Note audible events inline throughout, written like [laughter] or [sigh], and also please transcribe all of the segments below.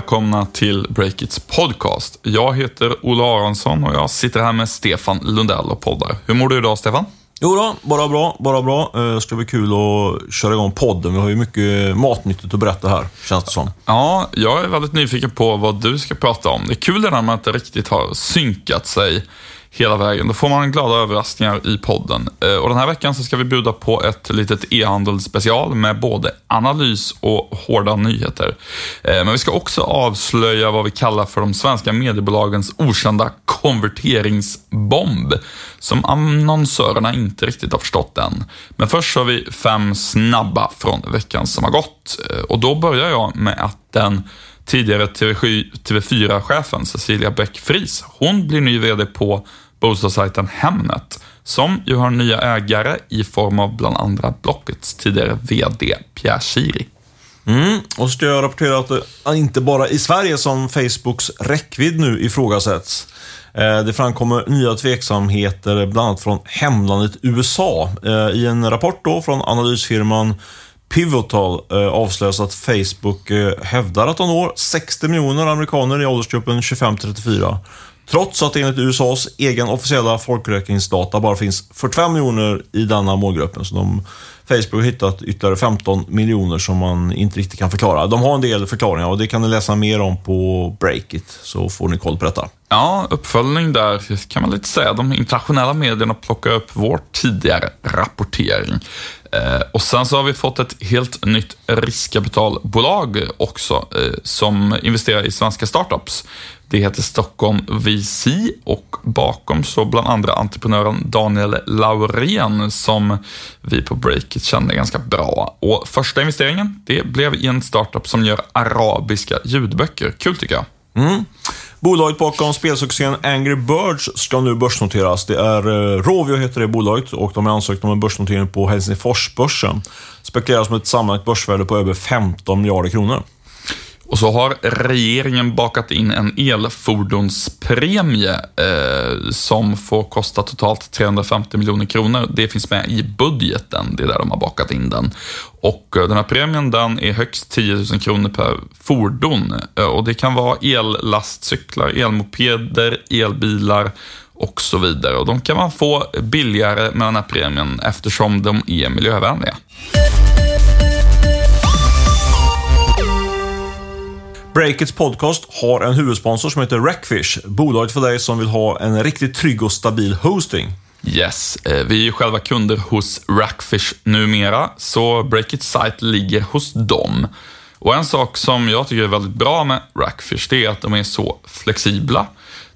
Välkomna till Breakits podcast. Jag heter Ola Aronsson och jag sitter här med Stefan Lundell och poddar. Hur mår du idag, Stefan? Jo då, bara bra, bara bra. Eh, Det ska bli kul att köra igång podden. Vi har ju mycket matnyttigt att berätta här, känns det som. Ja, jag är väldigt nyfiken på vad du ska prata om. Det är kul det där med att det riktigt har synkat sig hela vägen. Då får man glada överraskningar i podden. Eh, och den här veckan så ska vi bjuda på ett litet e-handelsspecial med både analys och hårda nyheter. Eh, men vi ska också avslöja vad vi kallar för de svenska mediebolagens okända konverteringsbomb, som annonsörerna inte riktigt har förstått än. Men först har vi fem snabba från veckan som har gått. Eh, och då börjar jag med att den tidigare TV4-chefen Cecilia Bäck-Friis, hon blir ny VD på bostadssajten Hemnet, som ju har nya ägare i form av bland andra Blockets tidigare VD Pierre Schiri. Mm. Och så ska jag rapportera att det är inte bara i Sverige som Facebooks räckvidd nu ifrågasätts. Eh, det framkommer nya tveksamheter, bland annat från hemlandet USA. Eh, I en rapport då från analysfirman Pivotal eh, avslöjas att Facebook hävdar att de når 60 miljoner amerikaner i åldersgruppen 25-34. Trots att det enligt USAs egen officiella folkräkningsdata bara finns 45 miljoner i denna målgruppen. Så de, Facebook har hittat ytterligare 15 miljoner som man inte riktigt kan förklara. De har en del förklaringar och det kan ni läsa mer om på Breakit, så får ni koll på detta. Ja, uppföljning där kan man lite säga. De internationella medierna plockar upp vår tidigare rapportering. Eh, och sen så har vi fått ett helt nytt riskkapitalbolag också eh, som investerar i svenska startups. Det heter Stockholm VC och bakom står bland andra entreprenören Daniel Laurén som vi på Breakit kände ganska bra. Och första investeringen, det blev i en startup som gör arabiska ljudböcker. Kul tycker jag. Mm. Bolaget bakom spelsuccén Angry Birds ska nu börsnoteras. Det är eh, Rovio heter det bolaget och de har ansökt om en börsnotering på Helsingforsbörsen. Spekuleras med ett sammanlagt börsvärde på över 15 miljarder kronor. Och så har regeringen bakat in en elfordonspremie eh, som får kosta totalt 350 miljoner kronor. Det finns med i budgeten, det är där de har bakat in den. Och eh, den här premien den är högst 10 000 kronor per fordon. Eh, och det kan vara ellastcyklar, elmopeder, elbilar och så vidare. Och de kan man få billigare med den här premien eftersom de är miljövänliga. Breakits podcast har en huvudsponsor som heter Rackfish. Bolaget för dig som vill ha en riktigt trygg och stabil hosting. Yes, eh, vi är ju själva kunder hos Rackfish numera, så Breakits sajt ligger hos dem. Och en sak som jag tycker är väldigt bra med Rackfish, det är att de är så flexibla.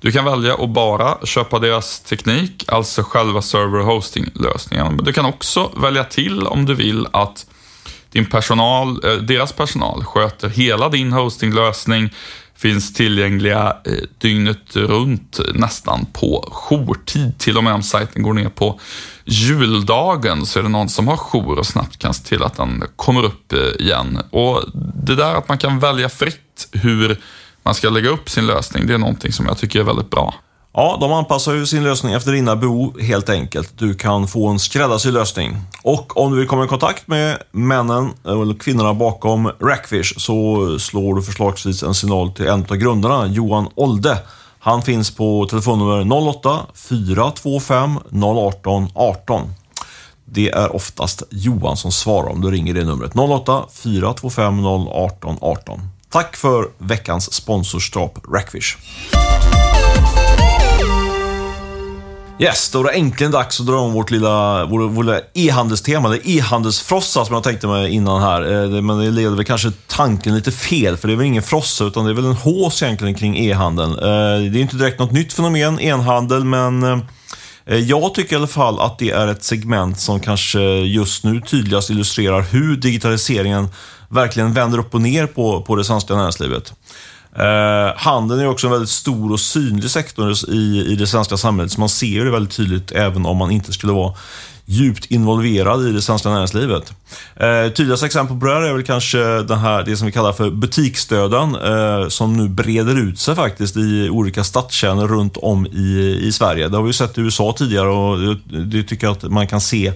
Du kan välja att bara köpa deras teknik, alltså själva server och hostinglösningen. Men du kan också välja till om du vill att din personal, eh, deras personal sköter hela din hostinglösning, finns tillgängliga eh, dygnet runt nästan på jourtid. Till och med om sajten går ner på juldagen så är det någon som har jour och snabbt kan se till att den kommer upp eh, igen. Och det där att man kan välja fritt hur man ska lägga upp sin lösning, det är någonting som jag tycker är väldigt bra. Ja, de anpassar ju sin lösning efter dina behov helt enkelt. Du kan få en skräddarsydd lösning. Och om du vill komma i kontakt med männen eller kvinnorna bakom Rackfish så slår du förslagsvis en signal till en av grundarna, Johan Olde. Han finns på telefonnummer 08 425 018 18. Det är oftast Johan som svarar om du ringer det numret. 08 425 018 18. Tack för veckans sponsorskap Rackfish. Yes, då är det äntligen dags att dra om vårt lilla, vår, vår lilla e-handelstema, det e-handelsfrossa som jag tänkte mig innan här. Eh, men det leder väl kanske tanken lite fel, för det är väl ingen frossa, utan det är väl en hås egentligen kring e-handeln. Eh, det är inte direkt något nytt fenomen, e-handel, men eh, jag tycker i alla fall att det är ett segment som kanske just nu tydligast illustrerar hur digitaliseringen verkligen vänder upp och ner på, på det svenska näringslivet. Eh, handeln är också en väldigt stor och synlig sektor i, i det svenska samhället, så man ser ju det väldigt tydligt även om man inte skulle vara djupt involverad i det svenska näringslivet. Eh, tydligaste exempel på det här är väl kanske den här, det som vi kallar för butiksdöden, eh, som nu breder ut sig faktiskt i olika stadskärnor runt om i, i Sverige. Det har vi ju sett i USA tidigare och det, det tycker jag att man kan se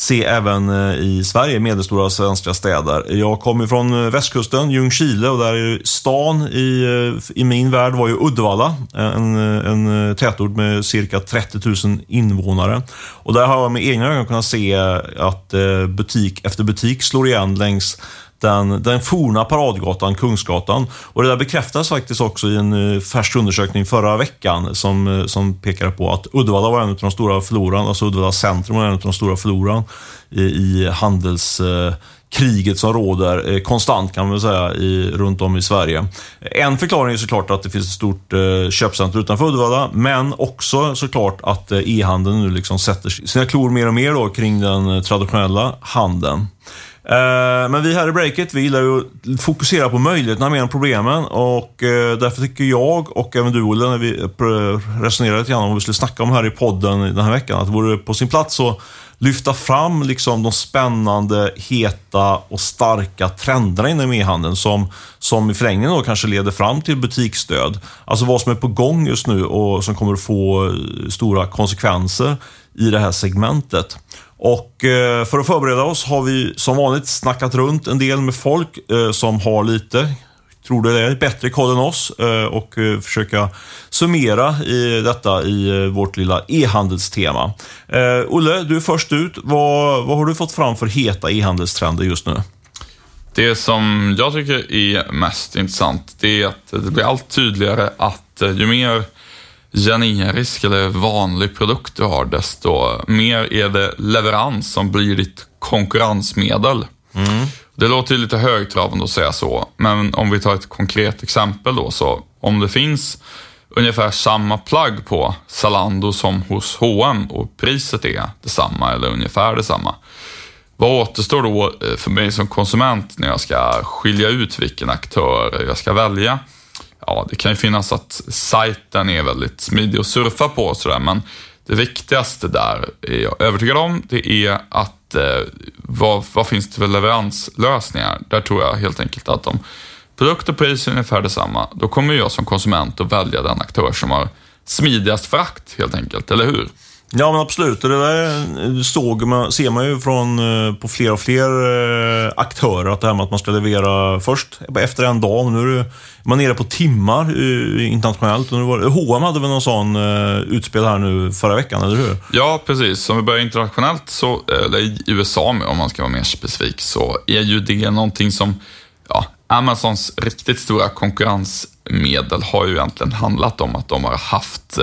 se även eh, i Sverige, medelstora svenska städer. Jag kommer från eh, västkusten, Ljungskile, och där är stan i, eh, i min värld var ju Uddevalla. En, en tätort med cirka 30 000 invånare. Och där har jag med egna ögon kunnat se att butik efter butik slår igen längs den, den forna paradgatan, Kungsgatan. Och det där bekräftas faktiskt också i en eh, färsk undersökning förra veckan som, eh, som pekade på att Uddevalla var en av de stora förlorarna, alltså Uddevalla centrum var en av de stora förlorarna i, i handelskriget eh, som råder eh, konstant kan man väl säga i, runt om i Sverige. En förklaring är såklart att det finns ett stort eh, köpcentrum utanför Uddevalla, men också såklart att eh, e-handeln nu liksom sätter sina klor mer och mer då, kring den traditionella handeln. Eh, men vi här i Breakit, vi gillar ju att fokusera på möjligheterna mer än problemen och eh, därför tycker jag och även du Olle, när vi eh, resonerade lite grann om vad vi skulle snacka om här i podden den här veckan, att det vore på sin plats att lyfta fram liksom de spännande, heta och starka trenderna inom e-handeln som, som i förlängningen då kanske leder fram till butiksstöd. Alltså vad som är på gång just nu och som kommer att få stora konsekvenser i det här segmentet. Och eh, för att förbereda oss har vi som vanligt snackat runt en del med folk eh, som har lite, tror det är, bättre koll än oss eh, och försöka summera i detta i vårt lilla e-handelstema. Olle, du är först ut. Vad, vad har du fått fram för heta e-handelstrender just nu? Det som jag tycker är mest intressant, det är att det blir allt tydligare att ju mer generisk eller vanlig produkt du har, desto mer är det leverans som blir ditt konkurrensmedel. Mm. Det låter lite högtravande att säga så, men om vi tar ett konkret exempel då, så om det finns ungefär samma plagg på Zalando som hos H&M och priset är detsamma eller ungefär detsamma. Vad återstår då eh, för mig som konsument när jag ska skilja ut vilken aktör jag ska välja? Ja, det kan ju finnas att sajten är väldigt smidig att surfa på och sådär, men det viktigaste där är jag övertygad om, det är att eh, vad, vad finns det för leveranslösningar? Där tror jag helt enkelt att om produkt och pris är ungefär detsamma, då kommer jag som konsument att välja den aktör som har smidigast frakt helt enkelt, eller hur? Ja, men absolut. Det där såg man, ser man ju från, eh, på fler och fler eh, aktörer, att det här med att man ska leverera först efter en dag. Nu är man nere på timmar eh, internationellt. H&M hade väl någon sån eh, utspel här nu förra veckan, eller hur? Ja, precis. Om vi börjar internationellt, så, eller i USA om man ska vara mer specifik, så är ju det någonting som ja, Amazons riktigt stora konkurrensmedel har ju egentligen handlat om att de har haft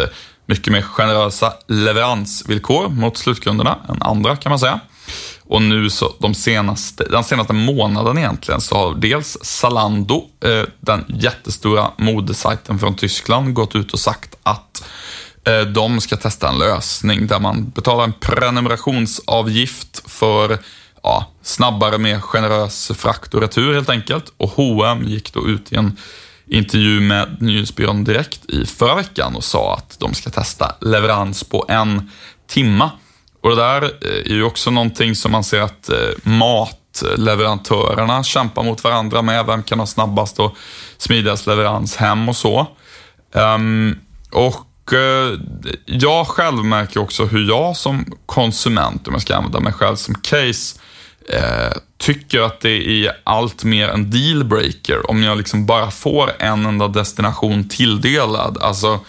mycket mer generösa leveransvillkor mot slutkunderna än andra kan man säga. Och nu så de senaste, den senaste månaden egentligen så har dels Zalando, eh, den jättestora modesajten från Tyskland, gått ut och sagt att eh, de ska testa en lösning där man betalar en prenumerationsavgift för ja, snabbare, mer generös frakt och retur helt enkelt. Och H&M gick då ut i en intervju med Nyhetsbyrån Direkt i förra veckan och sa att de ska testa leverans på en timma. Och det där eh, är ju också någonting som man ser att eh, matleverantörerna kämpar mot varandra med. Vem kan ha snabbast och smidigast leverans hem och så. Ehm, och eh, jag själv märker också hur jag som konsument, om jag ska använda mig själv som case, Eh, tycker att det är allt mer en dealbreaker om jag liksom bara får en enda destination tilldelad. Alltså,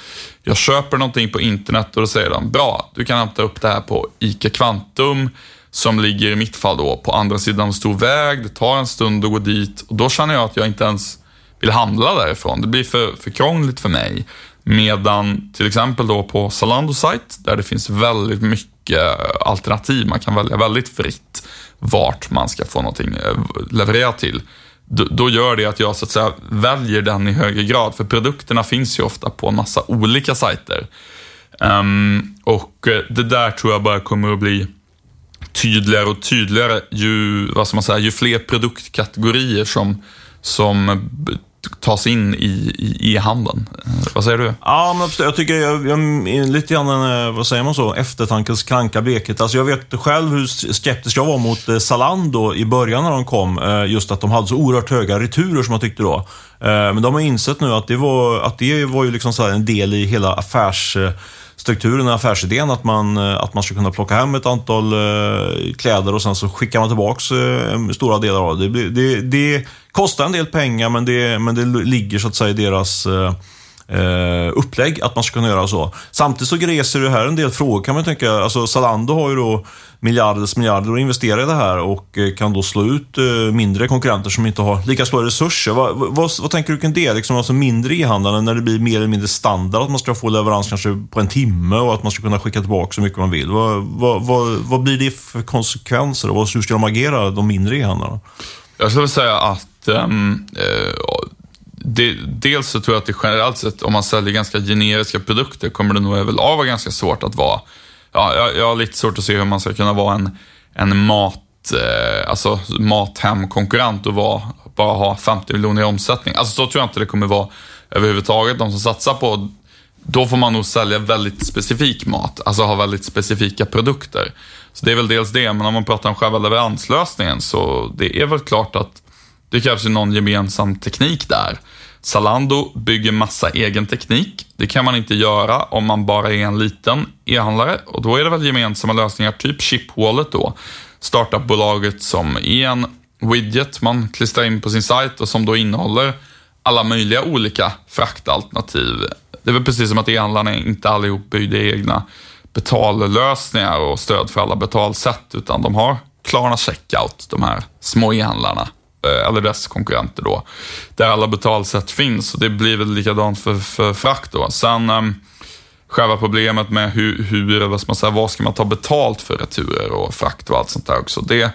jag köper någonting på internet och då säger de, bra, du kan hämta upp det här på ICA Kvantum som ligger i mitt fall då på andra sidan av en stor väg. Det tar en stund att gå dit och då känner jag att jag inte ens vill handla därifrån. Det blir för, för krångligt för mig. Medan till exempel då på Zalando sajt där det finns väldigt mycket alternativ, man kan välja väldigt fritt vart man ska få någonting eh, levererat till. Då gör det att jag så att säga väljer den i högre grad, för produkterna finns ju ofta på en massa olika sajter. Um, och eh, det där tror jag bara kommer att bli tydligare och tydligare ju, vad ska man säga, ju fler produktkategorier som, som tas in i, i e-handeln. Eh, vad säger du? Ja, men jag tycker jag, jag lite grann en, vad säger man så, eftertankens kranka blekhet. Alltså jag vet själv hur skeptisk jag var mot eh, Zalando i början när de kom. Just att de hade så oerhört höga returer som jag tyckte då. Men de har insett nu att det var, att det var ju liksom en del i hela affärs strukturen och affärsidén att man, att man ska kunna plocka hem ett antal kläder och sen så skickar man tillbaka stora delar av det. Det, det, det kostar en del pengar, men det, men det ligger så att säga i deras eh, eh upplägg att man ska kunna göra så. Samtidigt så reser det här en del frågor kan man tänka. Alltså Zalando har ju då miljarders miljarder att investera i det här och eh, kan då slå ut eh, mindre konkurrenter som inte har lika stora resurser. Vad, vad, vad tänker du kring det? Liksom alltså mindre e-handlare när det blir mer eller mindre standard att man ska få leverans kanske på en timme och att man ska kunna skicka tillbaka så mycket man vill. Vad, vad, vad, vad blir det för konsekvenser och hur ska de agera, de mindre e-handlarna? Jag skulle säga att Ehm, eh, det, dels så tror jag att det generellt sett, om man säljer ganska generiska produkter, kommer det nog överlag vara ganska svårt att vara... Ja, jag, jag har lite svårt att se hur man ska kunna vara en, en mat, eh, alltså mathemkonkurrent och vara, bara ha 50 miljoner i omsättning. Alltså så tror jag inte det kommer vara överhuvudtaget. De som satsar på då får man nog sälja väldigt specifik mat, alltså ha väldigt specifika produkter. Så det är väl dels det, men om man pratar om själva leveranslösningen så det är väl klart att det krävs ju någon gemensam teknik där. Zalando bygger massa egen teknik. Det kan man inte göra om man bara är en liten e-handlare och då är det väl gemensamma lösningar, typ Chipwallet då. Startupbolaget som är en widget man klistrar in på sin sajt och som då innehåller alla möjliga olika fraktalternativ. Det är väl precis som att e-handlarna inte allihop byggde egna betallösningar och stöd för alla betalsätt, utan de har Klarna Checkout, de här små e-handlarna. Eh, eller dess konkurrenter då, där alla betalsätt finns. Och det blir väl likadant för, för frakt då. Sen um, själva problemet med hur, hur vad ska man säga, vad ska man ta betalt för returer och frakt och allt sånt där också. Det,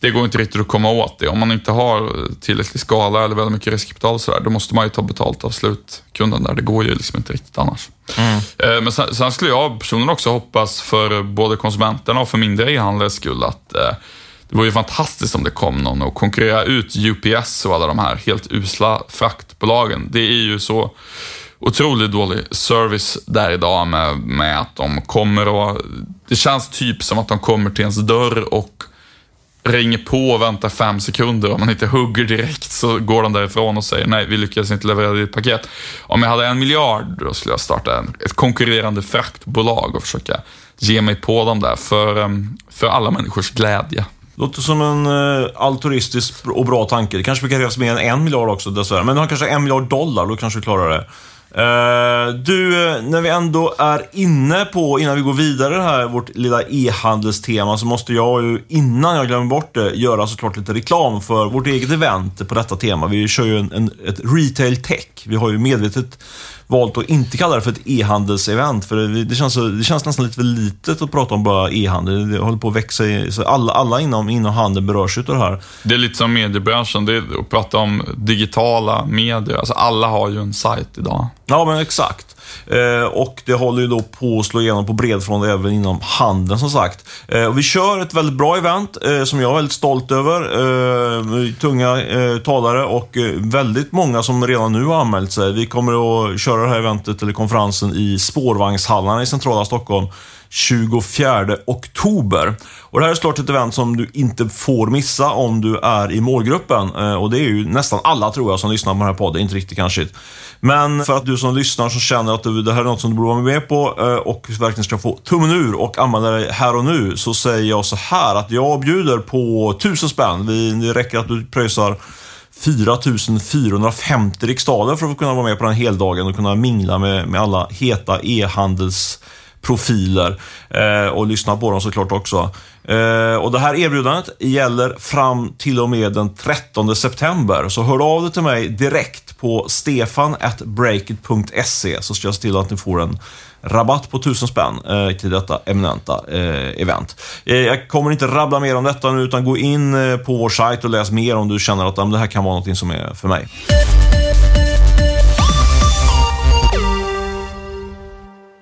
det går inte riktigt att komma åt det. Om man inte har tillräcklig skala eller väldigt mycket riskkapital och sådär, då måste man ju ta betalt av slutkunden där. Det går ju liksom inte riktigt annars. Mm. Eh, men sen, sen, skulle jag personligen också hoppas för både konsumenterna och för mindre e-handlares skull att eh, det vore ju fantastiskt om det kom någon och konkurrera ut UPS och alla de här helt usla fraktbolagen. Det är ju så otroligt dålig service där idag med, med att de kommer och... Det känns typ som att de kommer till ens dörr och ringer på och väntar fem sekunder. Om man inte hugger direkt så går de därifrån och säger nej, vi lyckades inte leverera ditt paket. Om jag hade en miljard, då skulle jag starta en, ett konkurrerande fraktbolag och försöka ge mig på dem där för, ehm, för alla människors glädje. Låter som en eh, altruistisk och bra tanke. Det kanske krävs mer än en miljard också dessvärre. Men du har kanske en miljard dollar, då kanske vi klarar det. Eh, du, eh, när vi ändå är inne på, innan vi går vidare här, vårt lilla e-handelstema, så måste jag ju, innan jag glömmer bort det, göra såklart lite reklam för vårt eget event på detta tema. Vi kör ju en, en, ett retail tech. Vi har ju medvetet valt att inte kalla det för ett e-handelsevent. För det, känns, det känns nästan lite för litet att prata om bara e-handel. Det håller på att växa. I, så alla, alla inom, inom handeln berörs av det här. Det är lite som mediebranschen. Det är att prata om digitala medier. Alltså alla har ju en sajt idag. Ja, men exakt. Eh, och det håller ju då på att slå igenom på bred front även inom handeln som sagt. Eh, och vi kör ett väldigt bra event eh, som jag är väldigt stolt över. Tunga talare och väldigt många som redan nu har anmält sig. Vi kommer att köra det här eventet eller konferensen i spårvagnshallarna i centrala Stockholm 24 oktober. Och det här är såklart ett event som du inte får missa om du är i målgruppen. Eh, och det är ju nästan alla tror jag som lyssnar på den här podden, inte riktigt kanske. Men för att du som lyssnar som känner att det här är något som du borde vara med på eh, och verkligen ska få tummen ur och använda dig här och nu så säger jag så här att jag bjuder på 1000 spänn. Det räcker att du pröjsar 4450 riksdaler för att kunna vara med på den heldagen och kunna mingla med, med alla heta e-handels profiler eh, och lyssna på dem såklart också. Eh, och Det här erbjudandet gäller fram till och med den 13 september. Så hör av dig till mig direkt på stefan.breakit.se så ska jag se till att ni får en rabatt på 1000 spänn eh, till detta eminenta eh, event. Eh, jag kommer inte rabbla mer om detta nu, utan gå in eh, på vår sajt och läs mer om du känner att det här kan vara något som är för mig.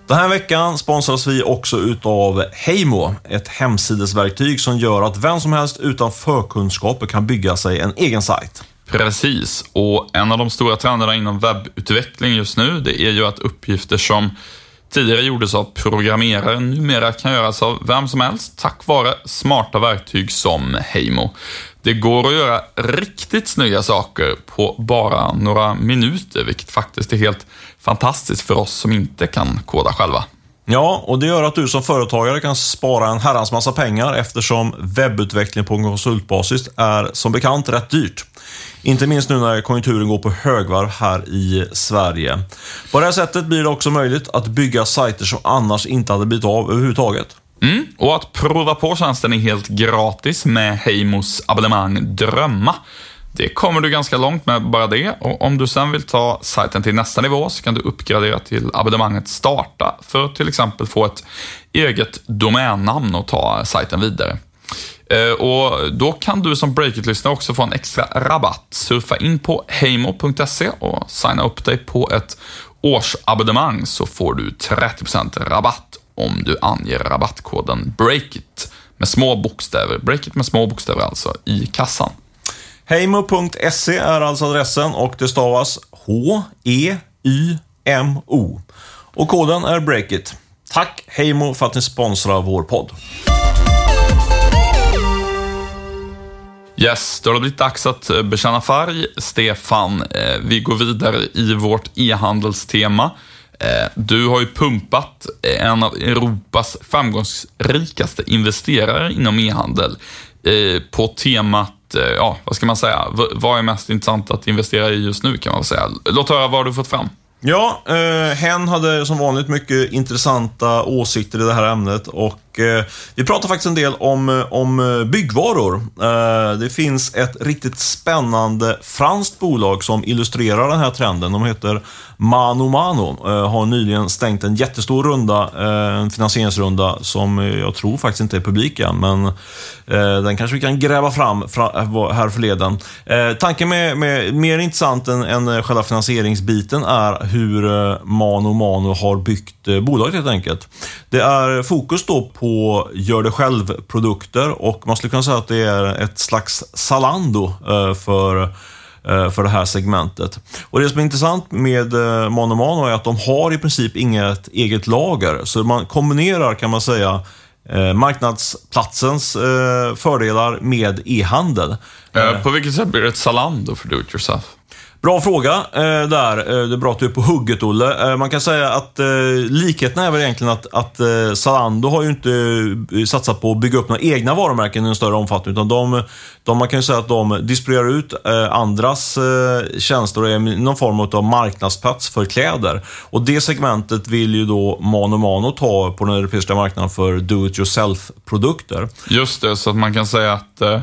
Den här veckan sponsras vi också utav Heimo, ett hemsidesverktyg som gör att vem som helst utan förkunskaper kan bygga sig en egen sajt. Precis, och en av de stora trenderna inom webbutveckling just nu, det är ju att uppgifter som tidigare gjordes av programmerare numera kan göras av vem som helst tack vare smarta verktyg som Heimo. Det går att göra riktigt snygga saker på bara några minuter, vilket faktiskt är helt fantastiskt för oss som inte kan koda själva. Ja, och det gör att du som företagare kan spara en herrans massa pengar eftersom webbutveckling på konsultbasis är som bekant rätt dyrt. Inte minst nu när konjunkturen går på högvarv här i Sverige. På det här sättet blir det också möjligt att bygga sajter som annars inte hade blivit av överhuvudtaget. Mm, och att prova på tjänsten är helt gratis med Heimos abonnemang Drömma. Det kommer du ganska långt med bara det och om du sen vill ta sajten till nästa nivå så kan du uppgradera till abonnemanget Starta för att till exempel få ett eget domännamn och ta sajten vidare. Eh, och Då kan du som Breakit-lyssnare också få en extra rabatt. Surfa in på heimo.se och signa upp dig på ett årsabonnemang så får du 30% rabatt om du anger rabattkoden BREAKIT med små bokstäver. BREAKIT med små bokstäver alltså, i kassan. Heimo.se är alltså adressen och det stavas H-E-Y-M-O. Och koden är BREAKIT. Tack Heimo för att ni sponsrar vår podd. Yes, då har det blivit dags att eh, bekänna färg. Stefan, eh, vi går vidare i vårt e-handelstema. Eh, du har ju pumpat eh, en av Europas framgångsrikaste investerare inom e-handel eh, på temat, Eh, ja, vad ska man säga, vad är mest intressant att investera i just nu kan man säga. Låt höra vad du fått fram. Ja, eh, hen hade som vanligt mycket intressanta åsikter i det här ämnet och eh, vi pratar faktiskt en del om, eh, om eh, byggvaror. Eh, det finns ett riktigt spännande franskt bolag som illustrerar den här trenden. De heter Mano Mano. Eh, har nyligen stängt en jättestor runda, eh, en finansieringsrunda som jag tror faktiskt inte är publik än, men den kanske vi kan gräva fram här förleden. Tanken med, med mer intressant än, än själva finansieringsbiten är hur Mano Mano har byggt bolaget helt enkelt. Det är fokus då på på gör det själv-produkter och man skulle kunna säga att det är ett slags Zalando eh, för eh, för det här segmentet. Och Det som är intressant med eh, Mano Mano är att de har i princip inget eget lager. Så man kombinerar, kan man säga, eh, marknadsplatsens fördelar med e-handel. På vilket sätt blir det ett Zalando för do it yourself? Bra fråga eh, där. Eh, det är bra att du är på hugget, Olle. Eh, man kan säga att eh, likheten är väl egentligen att, att eh, Zalando har ju inte eh, satsat på att bygga upp några egna varumärken i en större omfattning, utan de, de man kan ju säga att de distribuerar ut eh, andras eh, tjänster och är någon form av marknadsplats för kläder. Och det segmentet vill ju då Mano Mano ta på den europeiska marknaden för do it yourself-produkter. Just det, så att man kan säga att eh,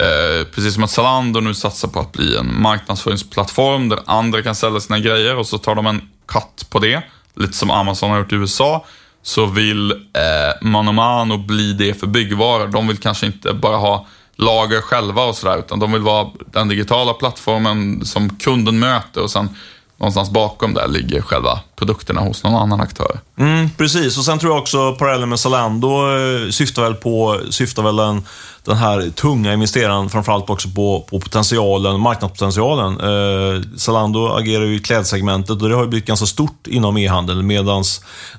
Eh, precis som att Zalando nu satsar på att bli en marknadsföringsplattform där andra kan sälja sina grejer och så tar de en cut på det, lite som Amazon har gjort i USA, så vill eh, Mano Mano bli det för byggvaror. De vill kanske inte bara ha lager själva och sådär, utan de vill vara den digitala plattformen som kunden möter och sen någonstans bakom där ligger själva produkterna hos någon annan aktör. Mm, precis, och sen tror jag också parallellen med Zalando eh, syftar väl på, syftar väl den, den här tunga investeraren framförallt också på, på potentialen, marknadspotentialen. Eh, Zalando agerar ju i klädsegmentet och det har ju blivit ganska stort inom e-handel medan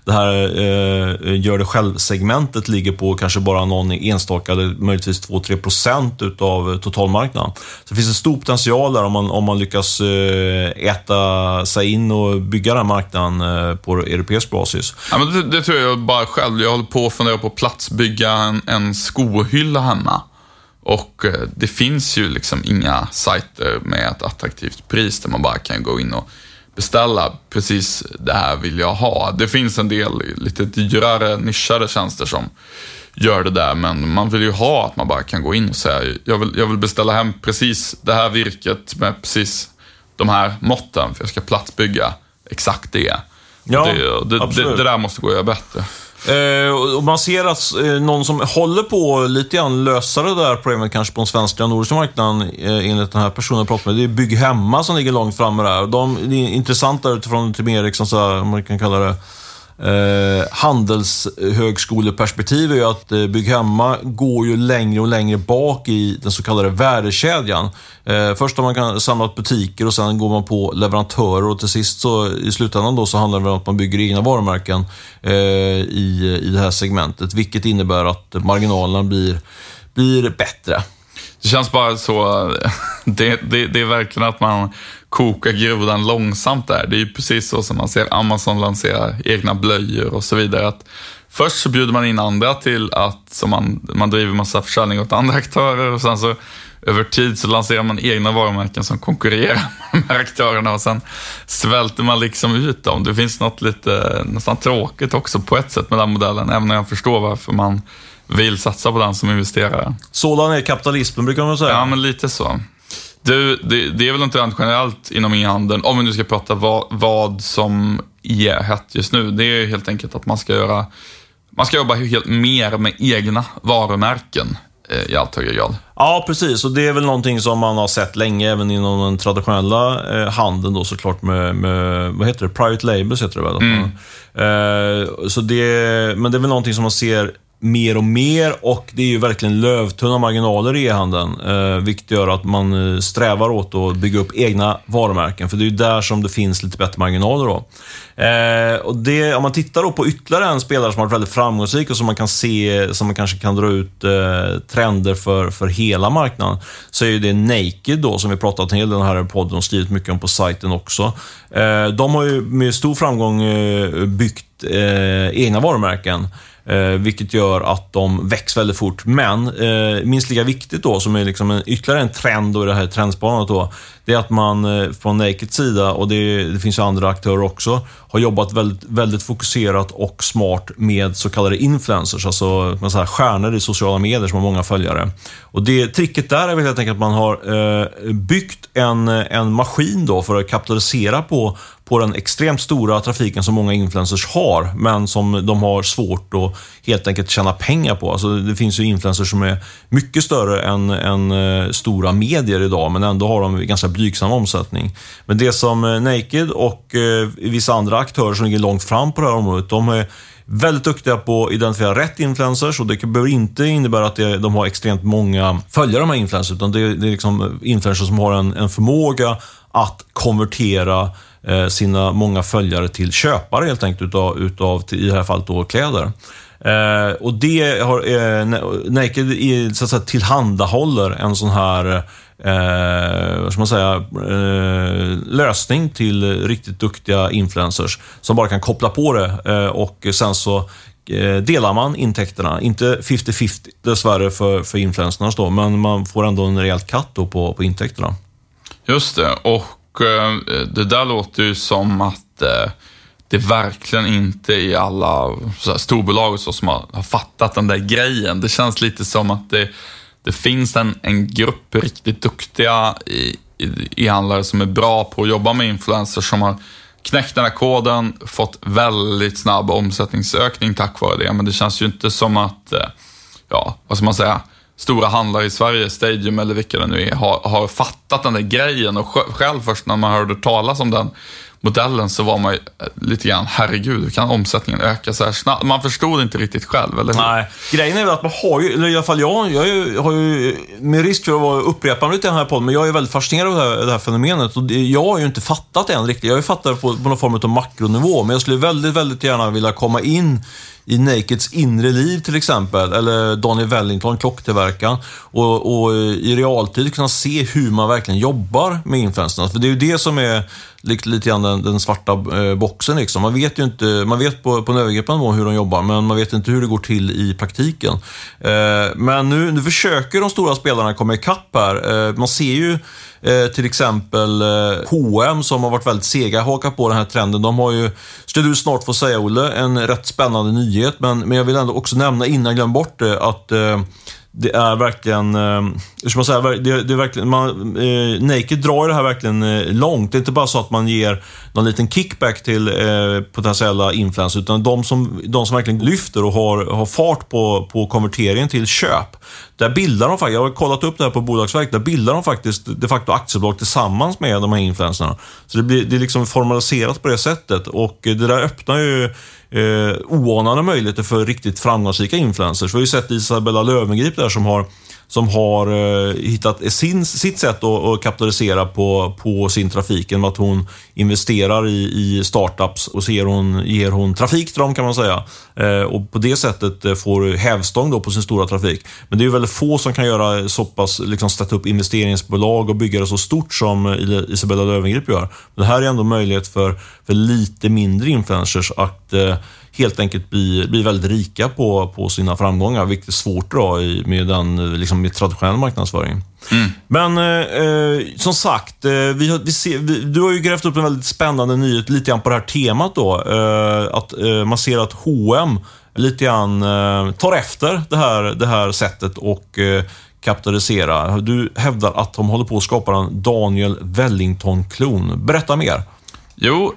det här eh, gör det själv-segmentet ligger på kanske bara någon enstaka, eller möjligtvis 2-3 procent utav eh, totalmarknaden. Så det finns en stor potential där om man, om man lyckas eh, äta sig in och bygga den här marknaden eh, på europeisk basis. Ja, men det, det, tror jag bara själv. Jag håller på att fundera på att platsbygga en, en skohylla hemma. Och eh, det finns ju liksom inga sajter med ett attraktivt pris där man bara kan gå in och beställa precis det här vill jag ha. Det finns en del lite dyrare nischade tjänster som gör det där, men man vill ju ha att man bara kan gå in och säga jag vill, jag vill beställa hem precis det här virket med precis de här måtten för jag ska platsbygga exakt det. Ja, det, det, det, det där måste gå att göra bättre. Eh, och man ser att eh, någon som håller på lite grann lösa det där problemet kanske på den svenska nordiska marknaden eh, enligt den här personen jag med. Det är Bygg Hemma som ligger långt framme där. De, det är intressant där utifrån till mer, liksom, så här, om man kan kalla det eh, handelshögskoleperspektiv är ju att eh, Bygghemma går ju längre och längre bak i den så kallade värdekedjan. Eh, först har man samlat butiker och sen går man på leverantörer och till sist så i slutändan då så handlar det om att man bygger egna varumärken eh, i, i det här segmentet, vilket innebär att marginalerna blir, blir bättre. Det känns bara så, [laughs] det, det, det är verkligen att man kokar grodan långsamt där. Det är ju precis så som man ser Amazon lansera egna blöjor och så vidare. Att först så bjuder man in andra till att, så man, man driver massa försäljning åt andra aktörer och sen så över tid så lanserar man egna varumärken som konkurrerar [laughs] med de här aktörerna och sen svälter man liksom ut dem. Det finns något lite nästan tråkigt också på ett sätt med den modellen, även om jag förstår varför man vill satsa på den som investerare. Sådan är kapitalismen brukar man säga. Ja, men lite så. Du, det, det är väl inte rent generellt inom e-handeln, om vi nu ska prata vad, vad som är hett just nu. Det är helt enkelt att man ska göra, man ska jobba helt mer med egna varumärken eh, i allt högre grad. Ja, precis. Och det är väl någonting som man har sett länge även inom den traditionella eh, handeln då såklart med, med, vad heter det, private labels heter det väl? Mm. Eh, så det, men det är väl någonting som man ser mer och mer och det är ju verkligen lövtunna marginaler i e-handeln. Eh, vilket gör att man eh, strävar åt att bygga upp egna varumärken. För det är ju där som det finns lite bättre marginaler. Då. Eh, och det, om man tittar då på ytterligare en spelare som har varit väldigt framgångsrik och som man kan se, som man kanske kan dra ut eh, trender för, för hela marknaden, så är ju det Naked då, som vi pratat en hel del här i podden och skrivit mycket om på sajten också. Eh, de har ju med stor framgång eh, byggt eh, egna varumärken. Eh, vilket gör att de växer väldigt fort. Men eh, minst lika viktigt då, som är liksom en, ytterligare en trend då i det här trendspanandet då, det är att man eh, från Nakeds sida, och det, det, finns ju andra aktörer också, har jobbat väldigt, väldigt fokuserat och smart med så kallade influencers, alltså man säger, stjärnor i sociala medier som har många följare. Och det tricket där är väl helt enkelt att man har eh, byggt en, en maskin då för att kapitalisera på, på den extremt stora trafiken som många influencers har, men som de har svårt att helt enkelt tjäna pengar på. Alltså, det finns ju influencers som är mycket större än, än eh, stora medier idag, men ändå har de ganska blygsam omsättning. Men det som eh, Naked och eh, vissa andra aktörer som ligger långt fram på det här området, de är väldigt duktiga på att identifiera rätt influencers och det behöver inte innebära att de har extremt många följare, de här influencers, utan det är, det är liksom influencers som har en, en förmåga att konvertera Eh, sina många följare till köpare helt enkelt utav, utav i det här fallet då kläder. Eh, och det har eh, Naked i, så att säga, tillhandahåller en sån här eh, vad ska man säga, eh, lösning till riktigt duktiga influencers som bara kan koppla på det eh, och sen så eh, delar man intäkterna. Inte 50-50 dessvärre för, för influencerna då, men man får ändå en rejäl katt på, på intäkterna. Just det, och Eh, det där låter ju som att eh, det verkligen inte är alla så här, storbolag och så som har, har, fattat den där grejen. Det känns lite som att det, det finns en, en grupp riktigt duktiga e-handlare som är bra på att jobba med influencers som har knäckt den här koden, fått väldigt snabb omsättningsökning tack vare det. Men det känns ju inte som att, eh, ja, vad ska man säga, stora handlare i Sverige, Stadium eller vilka det nu är, har, har fattat den där grejen. Och själv först när man hörde talas om den modellen så var man ju eh, lite grann, herregud, hur kan omsättningen öka så här snabbt? Man förstod inte riktigt själv, eller hur? Nej, grejen är väl att man har ju, eller i alla fall jag, jag har ju, med risk för att vara upprepande lite i den här podden, men jag är väldigt fascinerad av det här, det här fenomenet. Och jag har ju inte fattat det än riktigt. Jag har ju fattat på, på någon form av makronivå, men jag skulle väldigt, väldigt gärna vilja komma in i Nakeds inre liv till exempel, eller Daniel Wellington, klocktillverkaren, och, och eh, i realtid kunna se hur man verkligen jobbar med influenserna. För det är ju det som är lite, lite grann den, den svarta eh, boxen. Liksom. Man vet ju inte, man vet på, på en övergripande nivå hur de jobbar, men man vet inte hur det går till i praktiken. Eh, men nu, nu försöker de stora spelarna komma ikapp här. Eh, man ser ju Eh, till exempel eh, H&M som har varit väldigt sega hakat på den här trenden. De har ju, skulle du snart få säga Olle, en rätt spännande nyhet. Men, men jag vill ändå också nämna innan jag glömmer bort det att eh, det är verkligen, eh, hur ska man säga, det, det är verkligen, man, eh, Naked drar det här verkligen eh, långt. Det är inte bara så att man ger någon liten kickback till eh, potentiella influencers, utan de som, de som verkligen lyfter och har, har fart på, på konverteringen till köp, där bildar de faktiskt, jag har kollat upp det här på Bolagsverket, där bildar de faktiskt de facto aktiebolag tillsammans med de här influencerna. Så det blir det är liksom formaliserat på det sättet och eh, det där öppnar ju eh, oanade möjligheter för riktigt framgångsrika influencers. Vi har ju sett Isabella Löwengrip där som har som har eh, hittat sin, sitt sätt att, att kapitalisera på, på sin trafik genom att hon investerar i, i startups och så ger hon, ger hon trafik till dem kan man säga. Eh, och på det sättet eh, får hävstång då på sin stora trafik. Men det är väldigt få som kan göra så pass, liksom sätta upp investeringsbolag och bygga det så stort som eh, Isabella Löwengrip gör. Men det här är ändå möjlighet för, för lite mindre influencers att eh, helt enkelt blir, blir väldigt rika på, på sina framgångar, vilket är svårt då i, med, den, liksom, med traditionell marknadsföring. Mm. Men eh, eh, som sagt, eh, vi vi ser, vi, du har ju grävt upp en väldigt spännande nyhet lite grann på det här temat då. Eh, att eh, man ser att H&M lite grann eh, tar efter det här, det här sättet och kapitalisera. Du hävdar att de håller på att skapa en Daniel Wellington-klon. Berätta mer. Jo,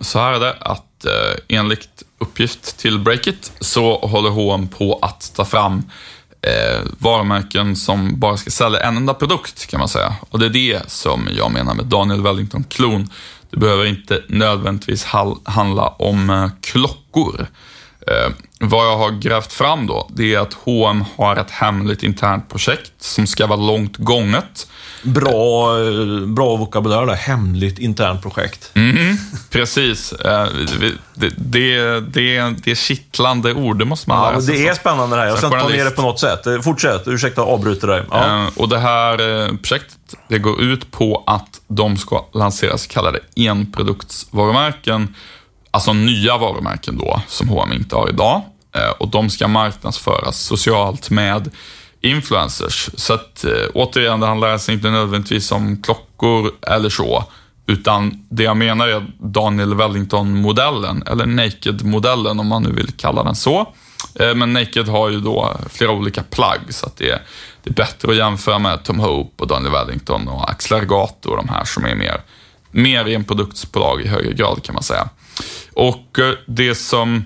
så här är det att Eh, enligt uppgift till Breakit så håller H&M på att ta fram eh, varumärken som bara ska sälja en enda produkt kan man säga. Och det är det som jag menar med Daniel Wellington-klon. Det behöver inte nödvändigtvis handla om eh, klockor. Eh, vad jag har grävt fram då, det är att H&M har ett hemligt internt projekt som ska vara långt gånget. Bra, bra vokabulär där, hemligt internt projekt. Mm, precis. Eh, det, det, det, det är kittlande ord, det måste man ja, lära sig. Det är spännande det här, jag ska inte ta ner det på något sätt. Eh, fortsätt, ursäkta att avbryta dig. Ja. Och det här projektet, det går ut på att de ska lansera så kallade enproduktsvarumärken alltså nya varumärken då, som H&M inte har idag. Eh, och de ska marknadsföras socialt med influencers. Så att eh, återigen, det handlar alltså inte nödvändigtvis om klockor eller så, utan det jag menar är Daniel Wellington-modellen, eller Naked-modellen om man nu vill kalla den så. Eh, men Naked har ju då flera olika plagg, så att det är, det är bättre att jämföra med Tom Hope och Daniel Wellington och Axel Argato och de här som är mer, mer i en produktsbolag i högre grad kan man säga. Och eh, det som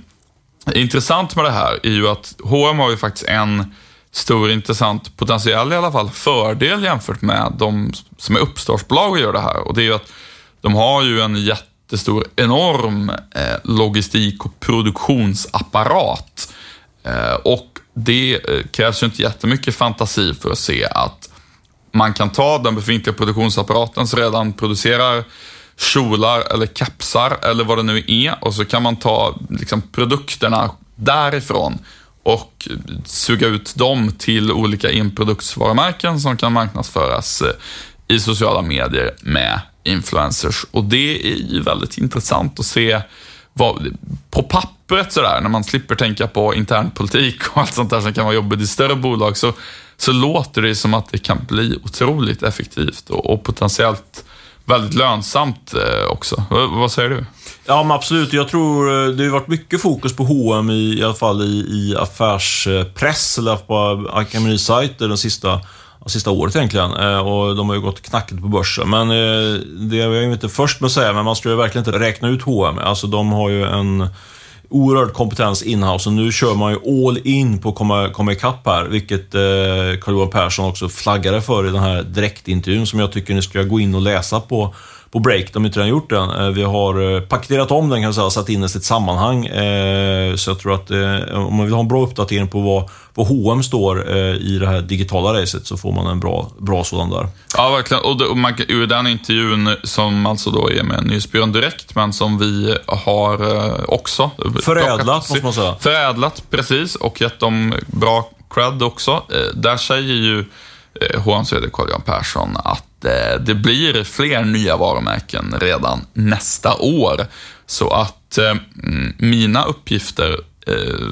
är intressant med det här är ju att H&M har ju faktiskt en stor intressant, potentiell i alla fall, fördel jämfört med de som är uppstartsbolag och gör det här. Och det är ju att de har ju en jättestor, enorm eh, logistik och produktionsapparat. Eh, och det eh, krävs ju inte jättemycket fantasi för att se att man kan ta den befintliga produktionsapparaten som redan producerar kjolar eller kapsar eller vad det nu är och så kan man ta liksom, produkterna därifrån och suga ut dem till olika inproduktsvarumärken som kan marknadsföras eh, i sociala medier med influencers. Och det är ju väldigt intressant att se vad, på pappret sådär, när man slipper tänka på internpolitik och allt sånt där som kan vara jobbigt i större bolag, så, så låter det som att det kan bli otroligt effektivt och, och potentiellt väldigt lönsamt eh, också. V vad säger du? Ja, men absolut. Jag tror eh, det har varit mycket fokus på H&M i, i alla fall i, i affärspress eller på akademisajter de sista sista året egentligen. Eh, och de har ju gått knackigt på börsen. Men eh, det är jag inte först med att säga, men man ska ju verkligen inte räkna ut H&M. Alltså de har ju en oerhörd kompetens inhouse och nu kör man ju all in på att komma, komma ikapp här, vilket eh, Carl-Johan Persson också flaggade för i den här direktintervjun som jag tycker ni ska gå in och läsa på på Break, de har inte redan gjort den. Eh, vi har eh, paketerat om den kan jag säga, satt in den i ett sammanhang. Eh, så jag tror att om man vill ha en bra uppdatering på vad, vad H&M står i det här digitala racet så får man en bra, bra sådan där. Ja, verkligen. Och, det, och man, ur den intervjun som alltså då är med Nyhetsbyrån Direkt, men som vi har också Förädlat, måste man säga. Förädlat, precis. Och gett dem bra cred också. Där säger ju H&M's vd Carl-Johan Persson att Eh, det blir fler nya varumärken redan nästa år. Så att eh, mm, mina uppgifter eh,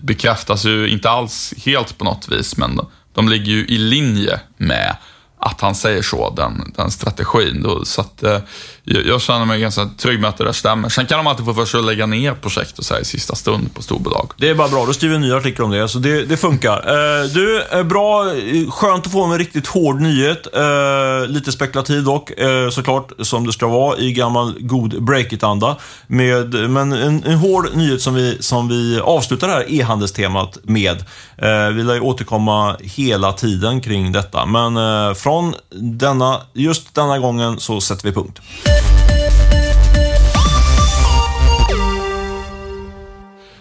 bekräftas ju inte alls helt på något vis, men de ligger ju i linje med att han säger så, den, den strategin. Då, så att, eh, jag känner mig ganska trygg med att det där stämmer. Sen kan de alltid få för sig att lägga ner projekt och så här i sista stund på storbolag. Det är bara bra, då skriver en ny artikel om det, så det, det funkar. Eh, du, eh, bra, skönt att få en riktigt hård nyhet. Eh, lite spekulativ dock, eh, såklart, som det ska vara i gammal god breakit-anda. Men en, en hård nyhet som vi, som vi avslutar det här e-handelstemat med. Eh, vi lär ju återkomma hela tiden kring detta, men eh, från denna, just denna gången så sätter vi punkt.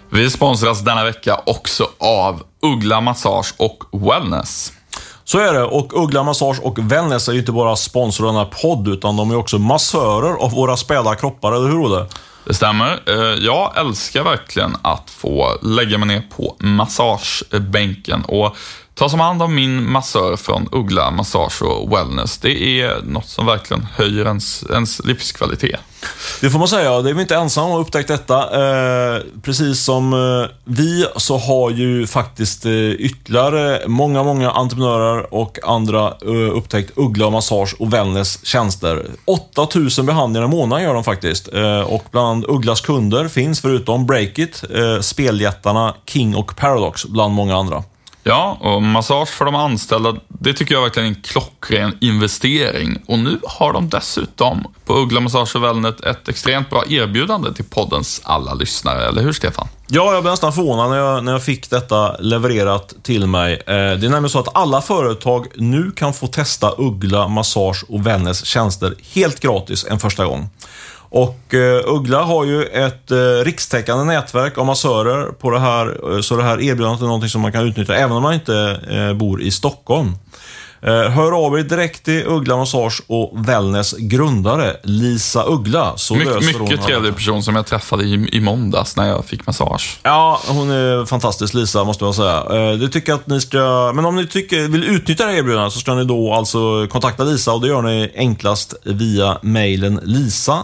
Vi sponsras denna vecka också av Uggla Massage och Wellness. Så är det. Och Uggla Massage och Wellness är ju inte bara sponsor av den här podd, utan de är också massörer av våra späda kroppar, eller hur Olle? Det stämmer. Eh, jag älskar verkligen att få lägga mig ner på massagebänken och ta som hand om min massör från Uggla Massage och Wellness. Det är något som verkligen höjer ens, ens livskvalitet. Det får man säga. Det är vi inte ensamma om att upptäckt detta. Eh, precis som eh, vi så har ju faktiskt eh, ytterligare många, många entreprenörer och andra eh, upptäckt Uggla Massage och Wellness tjänster. 8000 behandlingar i månaden gör de faktiskt. Eh, och bland Ugglas kunder finns förutom Breakit, eh, speljättarna King och Paradox, bland många andra. Ja, och massage för de anställda, det tycker jag verkligen är en klockren investering. Och nu har de dessutom på Uggla Massage och Wellness ett extremt bra erbjudande till poddens alla lyssnare, eller hur Stefan? Ja, jag blev nästan förvånad när jag, när jag fick detta levererat till mig. Eh, det är nämligen så att alla företag nu kan få testa Uggla Massage och Wellness tjänster helt gratis en första gång. Och eh, Uggla har ju ett eh, rikstäckande nätverk av massörer på det här, eh, så det här erbjudandet är någonting som man kan utnyttja även om man inte eh, bor i Stockholm. Eh, hör av er direkt till Uggla Massage och Wellness grundare Lisa Uggla. Så My, hon mycket alla- trevlig person som jag träffade i, i måndags när jag fick massage. Ja, hon är fantastisk Lisa, måste jag säga. Eh, Det tycker att ni ska... Men om ni tycker, vill utnyttja det här erbjudandet så ska ni då alltså kontakta Lisa och det gör ni enklast via mejlen lisa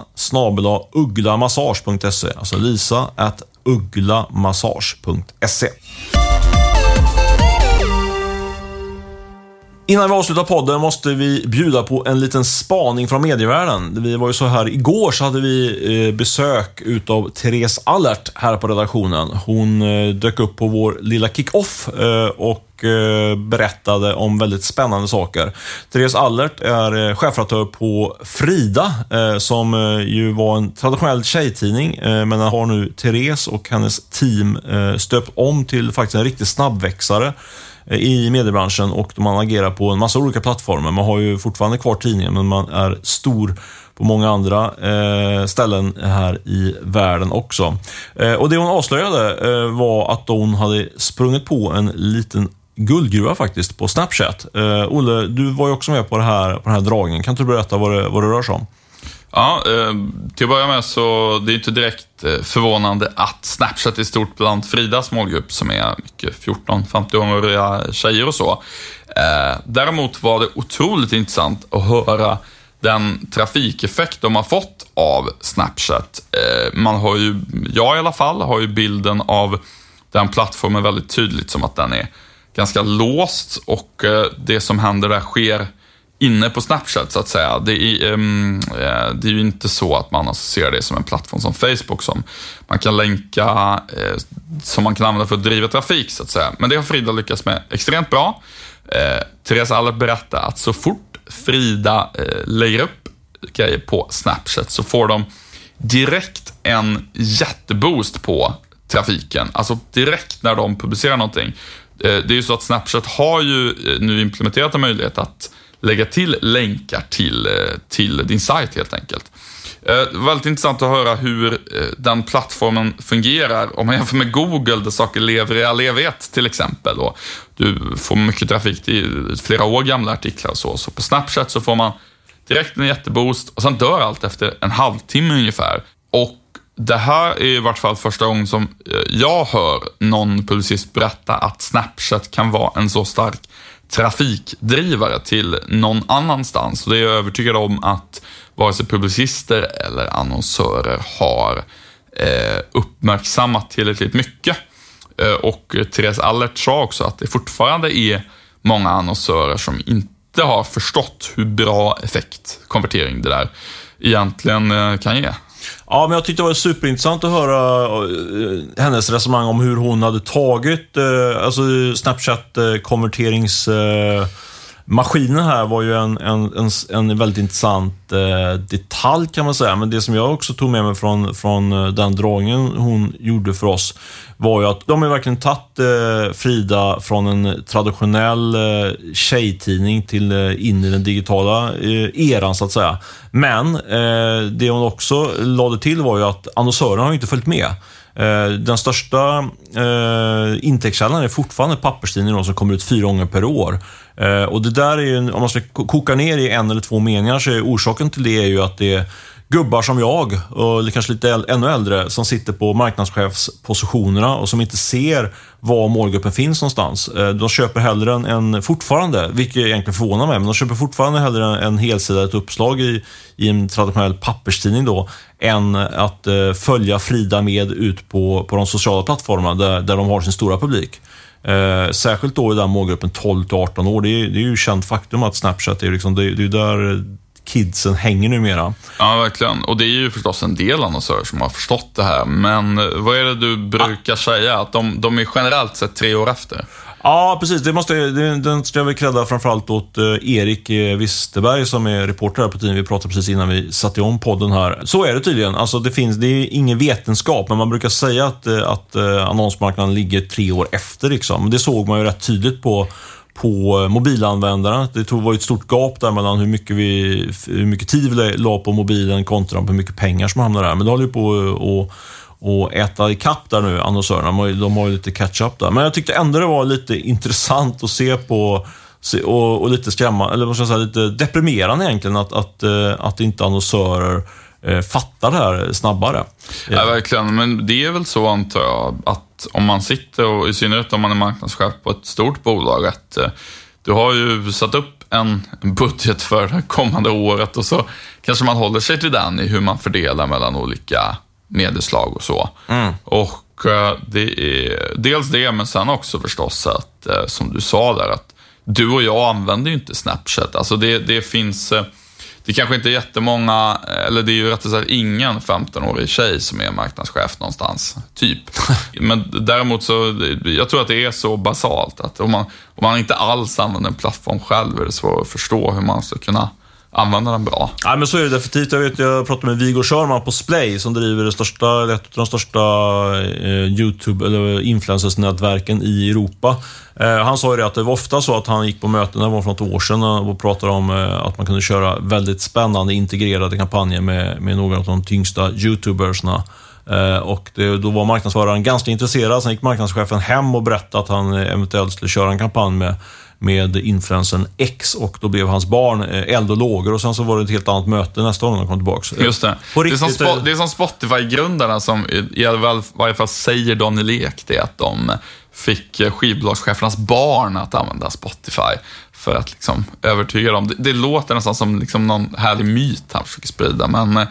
ugglamassage.se. Alltså lisa at ugglamassage.se. Innan vi avslutar podden måste vi bjuda på en liten spaning från medievärlden. Vi var ju så här, igår så hade vi eh, besök utav Therese Allert här på redaktionen. Hon eh, dök upp på vår lilla kick-off eh, och berättade om väldigt spännande saker. Therese Allert är chefredaktör på Frida, som ju var en traditionell tjejtidning, men den har nu Therese och hennes team stöpt om till faktiskt en riktig snabbväxare i mediebranschen och man agerar på en massa olika plattformar. Man har ju fortfarande kvar tidningen, men man är stor på många andra eh, ställen här i världen också. Eh, och Det hon avslöjade eh, var att hon hade sprungit på en liten guldgruva faktiskt på Snapchat. Eh, Olle, du var ju också med på, det här, på den här dragningen. Kan inte du berätta vad det, vad det rör sig om? Ja, eh, till att börja med så det är inte direkt eh, förvånande att Snapchat är stort bland Fridas målgrupp som är mycket 14-15-åriga tjejer och så. Eh, däremot var det otroligt intressant att höra den trafikeffekt de har fått av Snapchat. Man har ju, jag i alla fall, har ju bilden av den plattformen väldigt tydligt som att den är ganska låst och det som händer där sker inne på Snapchat så att säga. Det är, um, det är ju inte så att man associerar det som en plattform som Facebook som man kan länka, eh, som man kan använda för att driva trafik så att säga. Men det har Frida lyckats med extremt bra. Eh, Therese Allert berättar att så fort Frida eh, lägger upp grejer på Snapchat så får de direkt en jätteboost på trafiken. Alltså direkt när de publicerar någonting. Eh, Det är ju så att Snapchat har ju eh, nu implementerat en möjlighet att lägga till länkar till, eh, till din sajt helt enkelt. Eh, Det var väldigt intressant att höra hur eh, den plattformen fungerar om man jämför med Google där saker lever i all evighet till exempel. Och du får mycket trafik till flera år gamla artiklar och så. Så på Snapchat så får man direkt en jätteboost och sen dör allt efter en halvtimme ungefär. Och det här är i vart fall första gången som eh, jag hör någon publicist berätta att Snapchat kan vara en så stark trafikdrivare till någon annanstans. Och det är jag övertygad om att vare sig publicister eller annonsörer har eh, uppmärksammat tillräckligt mycket. Eh, och Therese Allert sa också att det fortfarande är många annonsörer som inte har förstått hur bra effekt konvertering det där egentligen eh, kan ge. Ja, men jag tyckte det var superintressant att höra eh, hennes resonemang om hur hon hade tagit, eh, alltså Snapchat-konverterings... Eh, Maskinen här var ju en, en, en, en väldigt intressant eh, detalj kan man säga, men det som jag också tog med mig från, från eh, den dragningen hon gjorde för oss var ju att de har verkligen tagit eh, Frida från en traditionell eh, tjejtidning till eh, in i den digitala eh, eran så att säga. Men eh, det hon också lade till var ju att annonsörerna har ju inte följt med. Eh, den största eh, intäktskällan är fortfarande papperstidningar som kommer ut fyra gånger per år. Eh, och det där är ju, om man ska koka ner i en eller två meningar, så är orsaken till det är ju att det är gubbar som jag, och kanske lite äl ännu äldre, som sitter på marknadschefspositionerna och som inte ser var målgruppen finns någonstans. Eh, de köper hellre en, en fortfarande, vilket egentligen förvånar mig, men de köper fortfarande hellre en helsida, ett uppslag i, i en traditionell papperstidning då, än att eh, följa Frida med ut på, på de sociala plattformarna där, där de har sin stora publik. Eh, särskilt då i den målgruppen 12 18 år. Det är, det är ju känt faktum att Snapchat är, liksom, det, det är där kidsen hänger numera. Ja, verkligen. Och det är ju förstås en del annonsörer som har förstått det här. Men vad är det du brukar ah. säga? Att de, de är generellt sett tre år efter? Ja, precis. Det måste, det, den ska jag väl credda framförallt åt eh, Erik eh, Wisterberg som är reporter här på tidningen. Vi pratade precis innan vi satte igång podden här. Så är det tydligen. Alltså, det, finns, det är ingen vetenskap, men man brukar säga att, eh, att annonsmarknaden ligger tre år efter. Liksom. Det såg man ju rätt tydligt på på eh, mobilanvändarna. Det var ett stort gap där mellan hur mycket, vi, hur mycket tid vi la på mobilen kontra hur mycket pengar som hamnade där. Men det håller ju på att och äta ikapp där nu, annonsörerna. De har ju lite catch-up där. Men jag tyckte ändå det var lite intressant att se på och, och lite skrämmande, eller vad ska jag säga, lite deprimerande egentligen att, att, eh, att inte annonsörer eh, fattar det här snabbare. Ja, verkligen. Men det är väl så, antar jag, att om man sitter, och i synnerhet om man är marknadschef på ett stort bolag, att eh, du har ju satt upp en budget för det kommande året och så kanske man håller sig till den i hur man fördelar mellan olika medieslag och så. Mm. Och eh, det är dels det, men sen också förstås att, eh, som du sa där, att du och jag använder ju inte Snapchat. Alltså det, det finns, eh, det kanske inte är jättemånga, eller det är ju rättare sagt ingen 15-årig tjej som är marknadschef någonstans, typ. [laughs] Men däremot så, jag tror att det är så basalt att om man, om man inte alls använder en plattform själv är det svårt att förstå hur man ska kunna använda den bra. Ja, men så är det definitivt. Jag, vet, jag pratade med Viggo Körman på Splay som driver det största, ett av de största eh, YouTube eller influencersnätverken i Europa. Eh, han sa ju det att det var ofta så att han gick på möten, det var för något år sedan, och pratade om eh, att man kunde köra väldigt spännande integrerade kampanjer med, med några av de tyngsta YouTubersna. Eh, och det, då var marknadsföraren ganska intresserad. Sen gick marknadschefen hem och berättade att han eh, eventuellt skulle köra en kampanj med med influensen X och då blev hans barn eh, eld och lågor och sen så var det ett helt annat möte nästa gång de kom tillbaka. Just det. På det, är som, Spo det är som Spotify-grundarna som i varje fall säger Daniel Ek det, att de fick skivbolagschefernas barn att använda Spotify för att liksom övertyga dem. Det, det låter nästan som liksom någon härlig myt han försöker sprida, men eh,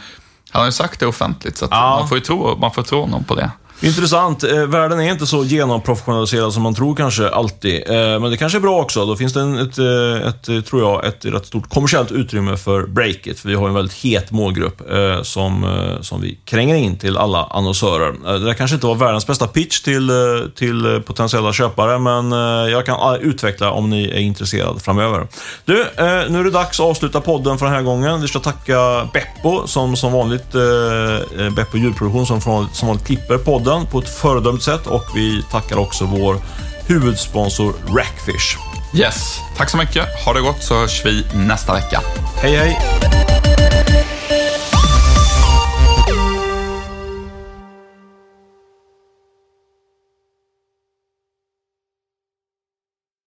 han har ju sagt det offentligt, så ja. man får tro, man får tro honom på det. Intressant. Eh, världen är inte så genomprofessionaliserad som man tror kanske alltid. Eh, men det kanske är bra också. Då finns det en, ett, eh, ett, ett, tror jag, ett rätt stort kommersiellt utrymme för Breakit. För vi har en väldigt het målgrupp som, som vi kränger in till alla annonsörer. Det där kanske inte var världens bästa pitch till, till potentiella köpare, men jag kan utveckla om ni är intresserade framöver. Du, nu är det dags att avsluta podden för den här gången. Vi ska tacka Beppo som som vanligt, Beppo Djurproduktion som, som vanligt klipper podden podden på ett föredömligt sätt och vi tackar också vår huvudsponsor Rackfish. Yes, tack så mycket. Ha det gott så hörs vi nästa vecka. Hej hej!